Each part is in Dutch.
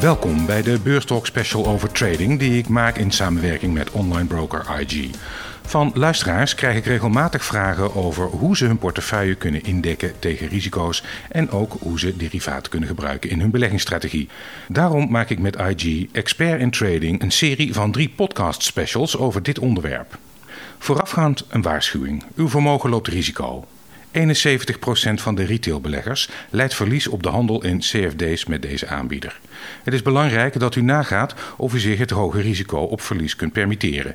Welkom bij de Beurstalk Special over trading die ik maak in samenwerking met online broker IG. Van luisteraars krijg ik regelmatig vragen over hoe ze hun portefeuille kunnen indekken tegen risico's en ook hoe ze derivaten kunnen gebruiken in hun beleggingsstrategie. Daarom maak ik met IG Expert in Trading een serie van drie podcast specials over dit onderwerp. Voorafgaand een waarschuwing. Uw vermogen loopt risico. 71% van de retailbeleggers leidt verlies op de handel in CFD's met deze aanbieder. Het is belangrijk dat u nagaat of u zich het hoge risico op verlies kunt permitteren.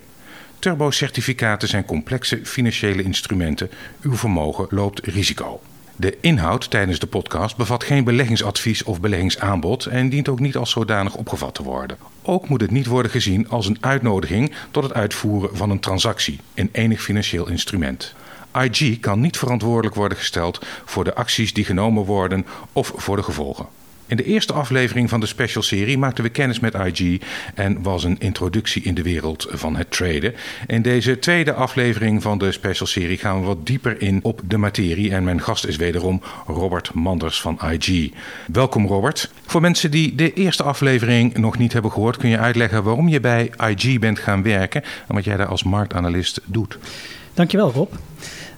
Turbo-certificaten zijn complexe financiële instrumenten. Uw vermogen loopt risico. De inhoud tijdens de podcast bevat geen beleggingsadvies of beleggingsaanbod en dient ook niet als zodanig opgevat te worden. Ook moet het niet worden gezien als een uitnodiging tot het uitvoeren van een transactie in enig financieel instrument. IG kan niet verantwoordelijk worden gesteld voor de acties die genomen worden of voor de gevolgen. In de eerste aflevering van de specialserie maakten we kennis met IG en was een introductie in de wereld van het traden. In deze tweede aflevering van de specialserie gaan we wat dieper in op de materie en mijn gast is wederom Robert Manders van IG. Welkom Robert. Voor mensen die de eerste aflevering nog niet hebben gehoord, kun je uitleggen waarom je bij IG bent gaan werken en wat jij daar als marktanalist doet. Dankjewel Rob.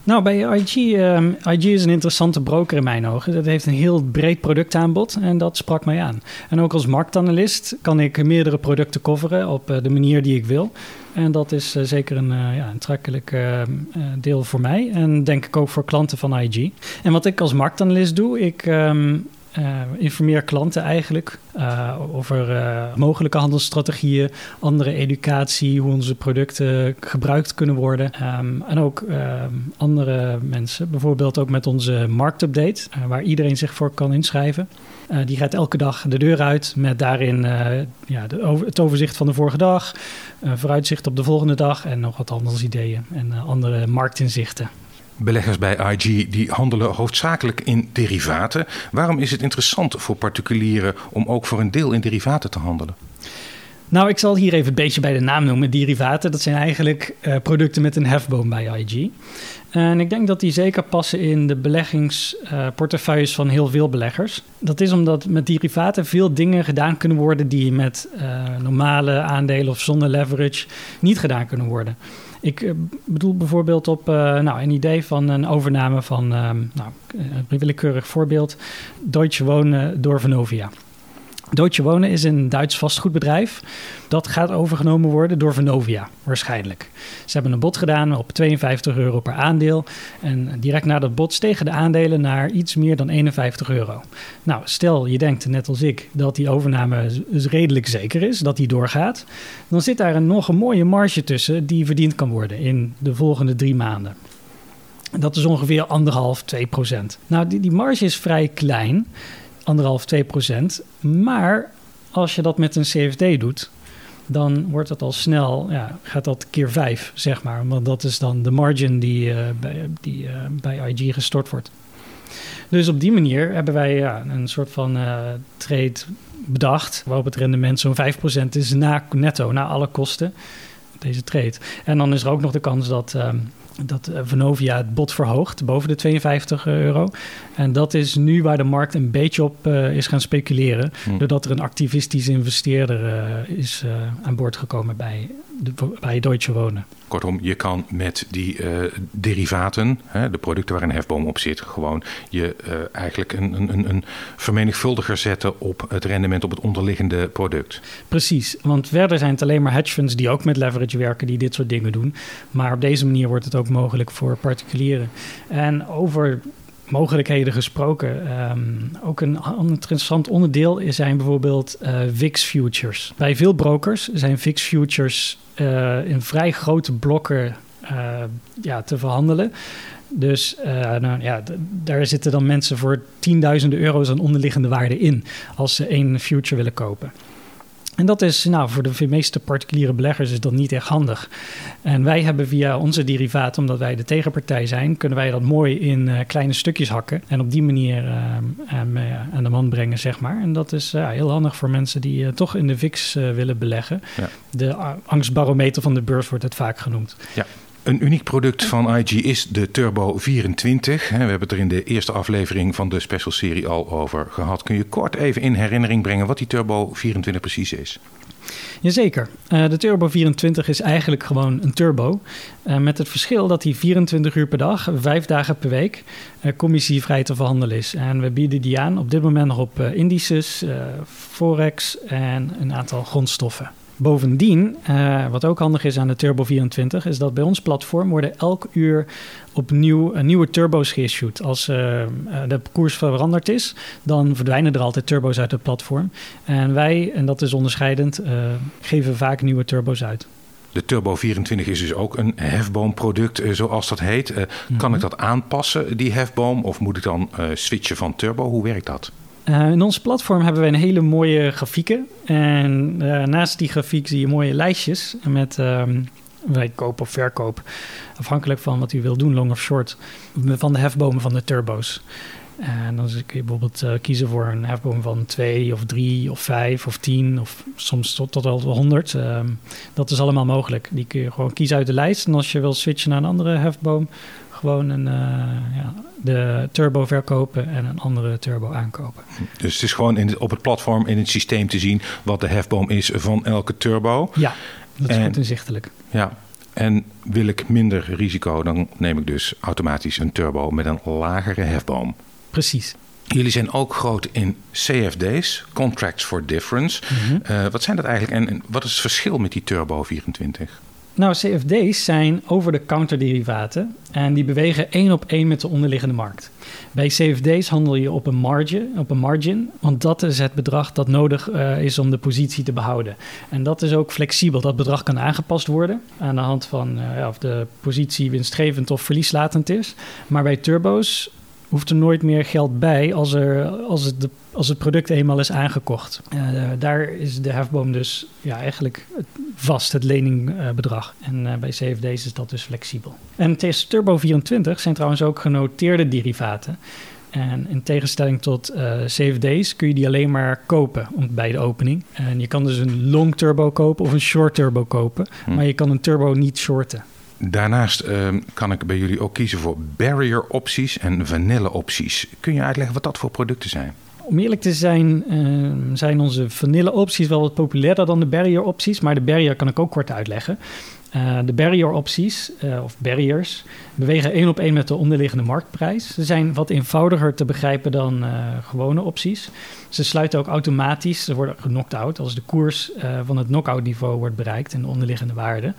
Nou, bij IG, um, IG is een interessante broker in mijn ogen. Dat heeft een heel breed productaanbod en dat sprak mij aan. En ook als marktanalist kan ik meerdere producten coveren op uh, de manier die ik wil. En dat is uh, zeker een uh, ja, aantrekkelijk ehm, deel voor mij. En denk ik ook voor klanten van IG. En wat ik als marktanalist doe, ik um, uh, informeer klanten eigenlijk uh, over uh, mogelijke handelsstrategieën, andere educatie, hoe onze producten gebruikt kunnen worden. Um, en ook um, andere mensen, bijvoorbeeld ook met onze marktupdate, waar iedereen zich voor kan inschrijven. die gaat elke dag de deur uit met daarin ja, de het overzicht van de vorige dag, vooruitzicht op de volgende dag en nog wat andere ideeën en andere marktinzichten. Beleggers bij IG die handelen hoofdzakelijk in derivaten. Waarom is het interessant voor particulieren om ook voor een deel in derivaten te handelen? Nou, ik zal hier even een beetje bij de naam noemen. Derivaten, dat zijn eigenlijk uh, producten met een hefboom bij IG. En ik denk dat die zeker passen in de beleggingsportefeuilles van heel veel beleggers. Dat is omdat met derivaten veel dingen gedaan kunnen worden die met uh, normale aandelen of zonder leverage niet gedaan kunnen worden. Ik uh, bedoel bijvoorbeeld op uh, nou, een idee van een overname van, nou, een willekeurig voorbeeld, Deutsche Wonen door Venovia. Deutsche Wonen is een Duits vastgoedbedrijf. Dat gaat overgenomen worden door Venovia, waarschijnlijk. Ze hebben een bod gedaan op 52 euro per aandeel. En direct na dat bod stegen de aandelen naar iets meer dan 51 euro. Nou, stel je denkt, net als ik, dat die overname redelijk zeker is, dat die doorgaat. Dan zit daar een, nog een mooie marge tussen die verdiend kan worden in de volgende drie maanden. Dat is ongeveer anderhalf, 2 procent. Nou, die, die marge is vrij klein anderhalf, 2 procent. Maar als je dat met een CFD doet, dan wordt het al snel, ja, gaat dat keer 5, zeg maar. Want dat is dan de margin die, uh, bij, die uh, bij IG gestort wordt. Dus op die manier hebben wij ja, een soort van uh, trade bedacht, waarop het rendement zo'n 5% is na, netto, na alle kosten, deze trade. En dan is er ook nog de kans dat dat eh, Venovia het bod verhoogt boven de 52 euro. En dat is nu waar de markt een beetje op uh, is gaan speculeren. Hm. Doordat er een activistische investeerder uh, is uh, aan boord gekomen bij, de, bij Deutsche Wonen. Kortom, je kan met die derivaten, hè, de producten waar een hefboom op zit, gewoon je eigenlijk een, een, een vermenigvuldiger zetten op het rendement op het onderliggende product. Precies, want verder zijn het alleen maar hedge funds die ook met leverage werken, die dit soort dingen doen. Maar op deze manier wordt het ook mogelijk voor particulieren. En over mogelijkheden gesproken. Um, ook een interessant onderdeel zijn bijvoorbeeld uh, VIX futures. Bij veel brokers zijn VIX futures uh, in vrij grote blokken uh, ja, te verhandelen. Dus nou, ja, daar zitten dan mensen voor tienduizenden euro's aan onderliggende waarde in als ze één future willen kopen. En dat is, nou, voor de meeste particuliere beleggers is dat niet echt handig. En wij hebben via onze derivaat, omdat wij de tegenpartij zijn, kunnen wij dat mooi in uh, kleine stukjes hakken. En op die manier uh, uh, aan de man brengen, zeg maar. En dat is heel handig voor mensen die toch in de VIX willen beleggen. Ja. De angstbarometer van de beurs wordt het vaak genoemd. Ja. Een uniek product van IG is de Turbo 24. We hebben het er in de eerste aflevering van de special serie al over gehad. Kun je kort even in herinnering brengen wat die Turbo 24 precies is? Jazeker. Uh, de Turbo 24 is eigenlijk gewoon een turbo. Uh, met het verschil dat die 24 uur per dag, vijf dagen per week, uh, commissievrij te verhandelen is. En we bieden die aan op dit moment nog op indices, forex en een aantal grondstoffen. Bovendien, uh, wat ook handig is aan de Turbo 24, is dat bij ons platform worden elk uur opnieuw uh, nieuwe turbo's geissued. Als uh, de koers veranderd is, dan verdwijnen er altijd turbo's uit het platform. En wij, en dat is onderscheidend, geven vaak nieuwe turbo's uit. De Turbo 24 is dus ook een hefboomproduct, zoals dat heet. Mm -hmm. Kan ik dat aanpassen, die hefboom, of moet ik dan switchen van turbo? Hoe werkt dat? Uh, in ons platform hebben we een hele mooie grafieken. En uh, naast die grafiek zie je mooie lijstjes met um, wij koop of verkoop. Afhankelijk van wat u wil doen, long of short. Van de hefbomen van de turbo's. En dan kun je bijvoorbeeld uh, kiezen voor een hefboom van 2 of 3 of 5 of 10 of soms tot, tot wel 100. Um, dat is allemaal mogelijk. Die kun je gewoon kiezen uit de lijst. En als je wil switchen naar een andere hefboom, gewoon een, uh, ja, de turbo verkopen en een andere turbo aankopen. Dus het is gewoon in, op het platform in het systeem te zien wat de hefboom is van elke turbo. Ja, dat is en, goed inzichtelijk. Ja, en wil ik minder risico, dan neem ik dus automatisch een turbo met een lagere hefboom. Precies. Jullie zijn ook groot in CFD's, Contracts for Difference. Mm -hmm. uh, wat zijn dat eigenlijk en, en wat is het verschil met die Turbo 24? Nou, CFD's zijn over-de-counter derivaten en die bewegen één op één met de onderliggende markt. Bij CFD's handel je op een margin, op een margin want dat is het bedrag dat nodig uh, is om de positie te behouden. En dat is ook flexibel. Dat bedrag kan aangepast worden aan de hand van ja, of de positie winstgevend of verlieslatend is. Maar bij turbo's hoeft er nooit meer geld bij als, er, als, het, de, als het product eenmaal is aangekocht. Uh, daar is de hefboom dus ja, eigenlijk vast, het leningbedrag. En uh, bij CFD's is dat dus flexibel. En TS Turbo 24 zijn trouwens ook genoteerde derivaten. En in tegenstelling tot uh, CFD's kun je die alleen maar kopen bij de opening. En je kan dus een long turbo kopen of een short turbo kopen. Hm. Maar je kan een turbo niet shorten. Daarnaast uh, kan ik bij jullie ook kiezen voor barrier opties en vanille opties. Kun je uitleggen wat dat voor producten zijn? Om eerlijk te zijn, uh, zijn onze vanille opties wel wat populairder dan de barrier opties. Maar de barrier kan ik ook kort uitleggen. Uh, de barrier opties, uh, of barriers, bewegen één op één met de onderliggende marktprijs. Ze zijn wat eenvoudiger te begrijpen dan gewone opties. Ze sluiten ook automatisch, ze worden genocked out als de koers van het knockout niveau wordt bereikt en de onderliggende waarde.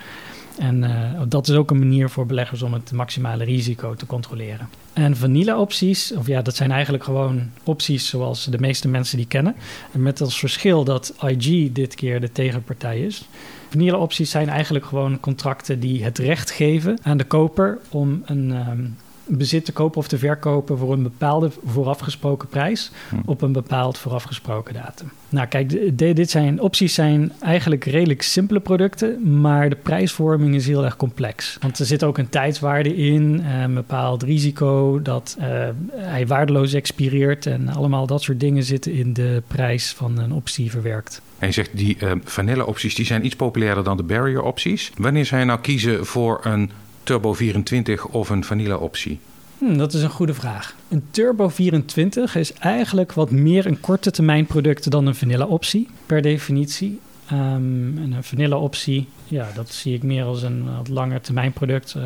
En uh, dat is ook een manier voor beleggers om het maximale risico te controleren. En vanilla-opties, of ja, dat zijn eigenlijk gewoon opties zoals de meeste mensen die kennen. En met als verschil dat IG dit keer de tegenpartij is. Vanilla-opties zijn eigenlijk gewoon contracten die het recht geven aan de koper om een. Um, bezit te kopen of te verkopen voor een bepaalde voorafgesproken prijs hm. op een bepaald voorafgesproken datum. Nou, kijk, dit zijn opties zijn eigenlijk redelijk simpele producten, maar de prijsvorming is heel erg complex. Want er zit ook een tijdswaarde in, een bepaald risico dat uh, hij waardeloos expireert en allemaal dat soort dingen zitten in de prijs van een optie verwerkt. En je zegt die uh, vanille opties die zijn iets populairder dan de barrier opties. Wanneer je nou kiezen voor een Turbo 24 of een vanilla optie? Hmm, dat is een goede vraag. Een Turbo 24 is eigenlijk wat meer een korte termijn product dan een vanilla optie, per definitie. Um, en een vanilla optie, ja, dat zie ik meer als een wat langer termijn product. Uh,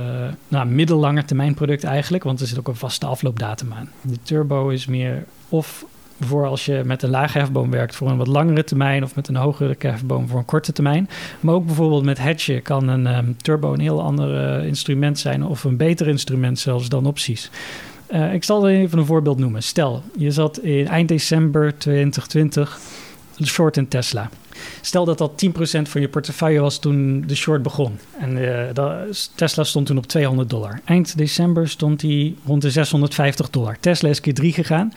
nou, middellange termijn product eigenlijk, want er zit ook een vaste afloopdatum aan. De Turbo is meer of voor als je met een lage hefboom werkt voor een wat langere termijn of met een hogere hefboom voor een korte termijn. Maar ook bijvoorbeeld met hedgen kan een um, turbo een heel ander uh, instrument zijn of een beter instrument zelfs dan opties. Uh, ik zal er even een voorbeeld noemen. Stel, je zat in eind december 2020 short in Tesla. Stel dat dat 10% van je portefeuille was toen de short begon. En dat, Tesla stond toen op 200 dollar. Eind december stond hij rond de 650 dollar. Tesla is keer 3 gegaan.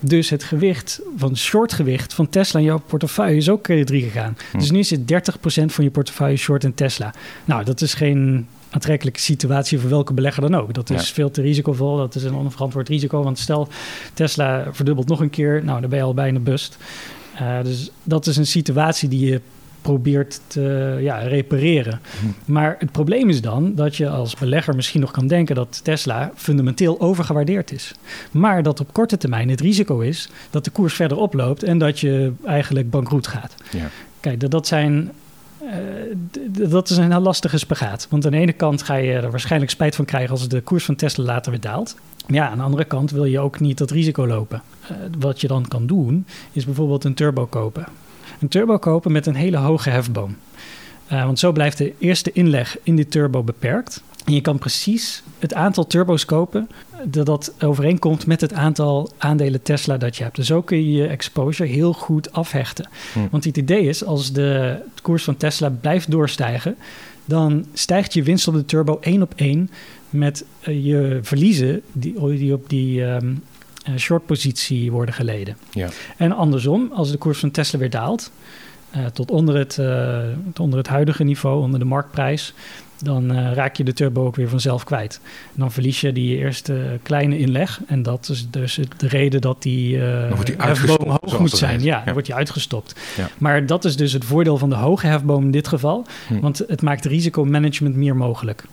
Dus het gewicht van shortgewicht van Tesla in jouw portefeuille is ook keer 3 gegaan. Hm. Dus nu zit 30% van je portefeuille short in Tesla. Nou, dat is geen aantrekkelijke situatie voor welke belegger dan ook. Dat is ja. veel te risicovol. Dat is een onverantwoord risico. Want stel, Tesla verdubbelt nog een keer. Nou, dan ben je al bijna bust. Uh, dus dat is een situatie die je probeert te ja, repareren. Maar het probleem is dan dat je als belegger misschien nog kan denken dat Tesla fundamenteel overgewaardeerd is. Maar dat op korte termijn het risico is dat de koers verder oploopt en dat je eigenlijk bankroet gaat. Ja. Kijk, dat zijn uh, dat is een lastige spagaat. Want aan de ene kant ga je er waarschijnlijk spijt van krijgen als de koers van Tesla later weer daalt. Ja, aan de andere kant wil je ook niet dat risico lopen. Uh, wat je dan kan doen, is bijvoorbeeld een turbo kopen. Een turbo kopen met een hele hoge hefboom. Uh, want zo blijft de eerste inleg in die turbo beperkt. En je kan precies het aantal turbo's kopen dat dat overeenkomt met het aantal aandelen Tesla dat je hebt. Dus zo kun je je exposure heel goed afhechten. Hm. Want het idee is, als de koers van Tesla blijft doorstijgen, dan stijgt je winst op de turbo één op één met eh, je verliezen die, die op die um, shortpositie worden geleden. Ja. En andersom, als de koers van Tesla weer daalt, uh, tot, onder het, uh, tot onder het huidige niveau, onder de marktprijs, dan uh, raak je de turbo ook weer vanzelf kwijt. En dan verlies je die eerste kleine inleg. En dat is dus de reden dat die, uh, hefboom hoog moet zijn. Ja, dan wordt die uitgestopt. Ja. Maar dat is dus het voordeel van de hoge hefboom in dit geval. Hm. Want het maakt risicomanagement meer mogelijk.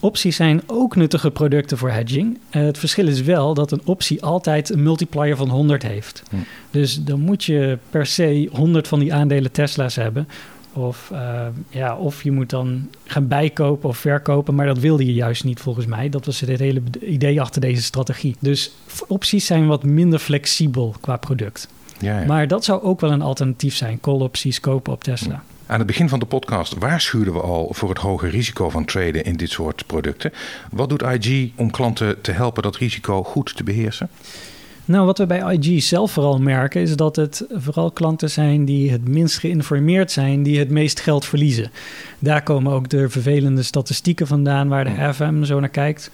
Opties zijn ook nuttige producten voor hedging. Uh, het verschil is wel dat een optie altijd een multiplier van 100 heeft. Hm. Dus dan moet je per se 100 van die aandelen Tesla's hebben of, uh, ja, of je moet dan gaan bijkopen of verkopen. Maar dat wilde je juist niet volgens mij. Dat was het hele idee achter deze strategie. Dus opties zijn wat minder flexibel qua product. Ja, ja. Maar dat zou ook wel een alternatief zijn. Call-opties kopen op Tesla. Aan het begin van de podcast waarschuwden we al voor het hoge risico van traden in dit soort producten. Wat doet IG om klanten te helpen dat risico goed te beheersen? Nou, wat we bij IG zelf vooral merken, is dat het vooral klanten zijn die het minst geïnformeerd zijn, die het meest geld verliezen. Daar komen ook de vervelende statistieken vandaan waar de FM zo naar kijkt.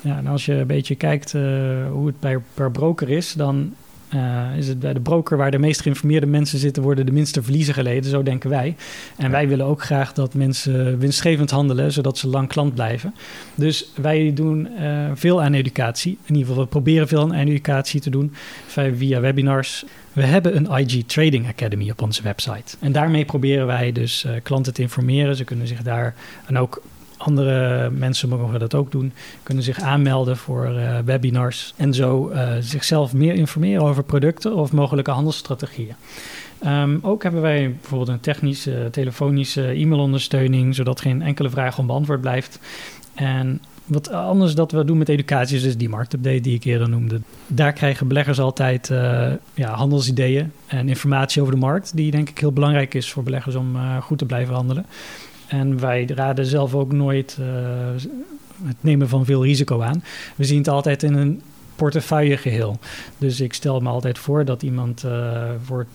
Ja, en als je een beetje kijkt uh, hoe het bij, per broker is, dan uh, is het bij de broker waar de meest geïnformeerde mensen zitten, worden de minste verliezen geleden. Zo denken wij. En wij willen ook graag dat mensen winstgevend handelen, zodat ze lang klant blijven. Dus wij doen uh, veel aan educatie. In ieder geval, we proberen veel aan educatie te doen via webinars. We hebben een IG Trading Academy op onze website. En daarmee proberen wij dus uh, klanten te informeren. Ze kunnen zich daar en ook andere mensen mogen dat ook doen, kunnen zich aanmelden voor uh, webinars en zo uh, zichzelf meer informeren over producten of mogelijke handelsstrategieën. Um, ook hebben wij bijvoorbeeld een technische, telefonische e-mailondersteuning, zodat geen enkele vraag onbeantwoord blijft. En wat anders dat we doen met educatie is dus die marktupdate die ik eerder noemde. Daar krijgen beleggers altijd uh, ja, handelsideeën en informatie over de markt, die denk ik heel belangrijk is voor beleggers om goed te blijven handelen. En wij raden zelf ook nooit uh, het nemen van veel risico aan. We zien het altijd in een portefeuille geheel. Dus ik stel me altijd voor dat iemand uh, voor 80%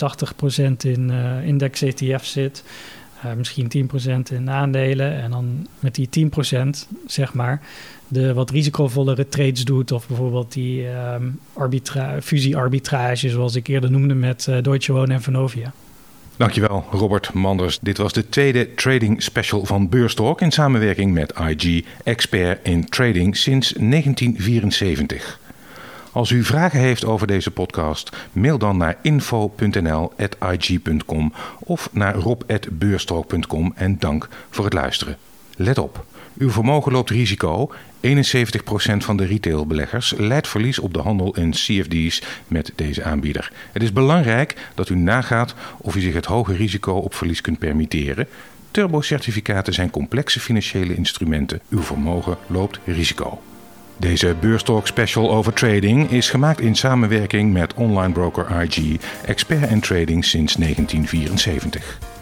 in uh, index ETF zit. Misschien 10% in aandelen. En dan met die 10% zeg maar de wat risicovollere trades doet. Of bijvoorbeeld die um, arbitra fusie-arbitrage, zoals ik eerder noemde met Deutsche Wohnen en Vonovia. Dankjewel, Robert Manders. Dit was de tweede trading special van Beurstalk in samenwerking met IG, expert in trading sinds 1974. Als u vragen heeft over deze podcast, mail dan naar info.nl.ig.com of naar rob.beurstalk.com en dank voor het luisteren. Let op, uw vermogen loopt risico 71% van de retailbeleggers leidt verlies op de handel in CFD's met deze aanbieder. Het is belangrijk dat u nagaat of u zich het hoge risico op verlies kunt permitteren. Turbo-certificaten zijn complexe financiële instrumenten. Uw vermogen loopt risico. Deze Beurstalk Special over trading is gemaakt in samenwerking met online broker IG, expert in trading sinds 1974.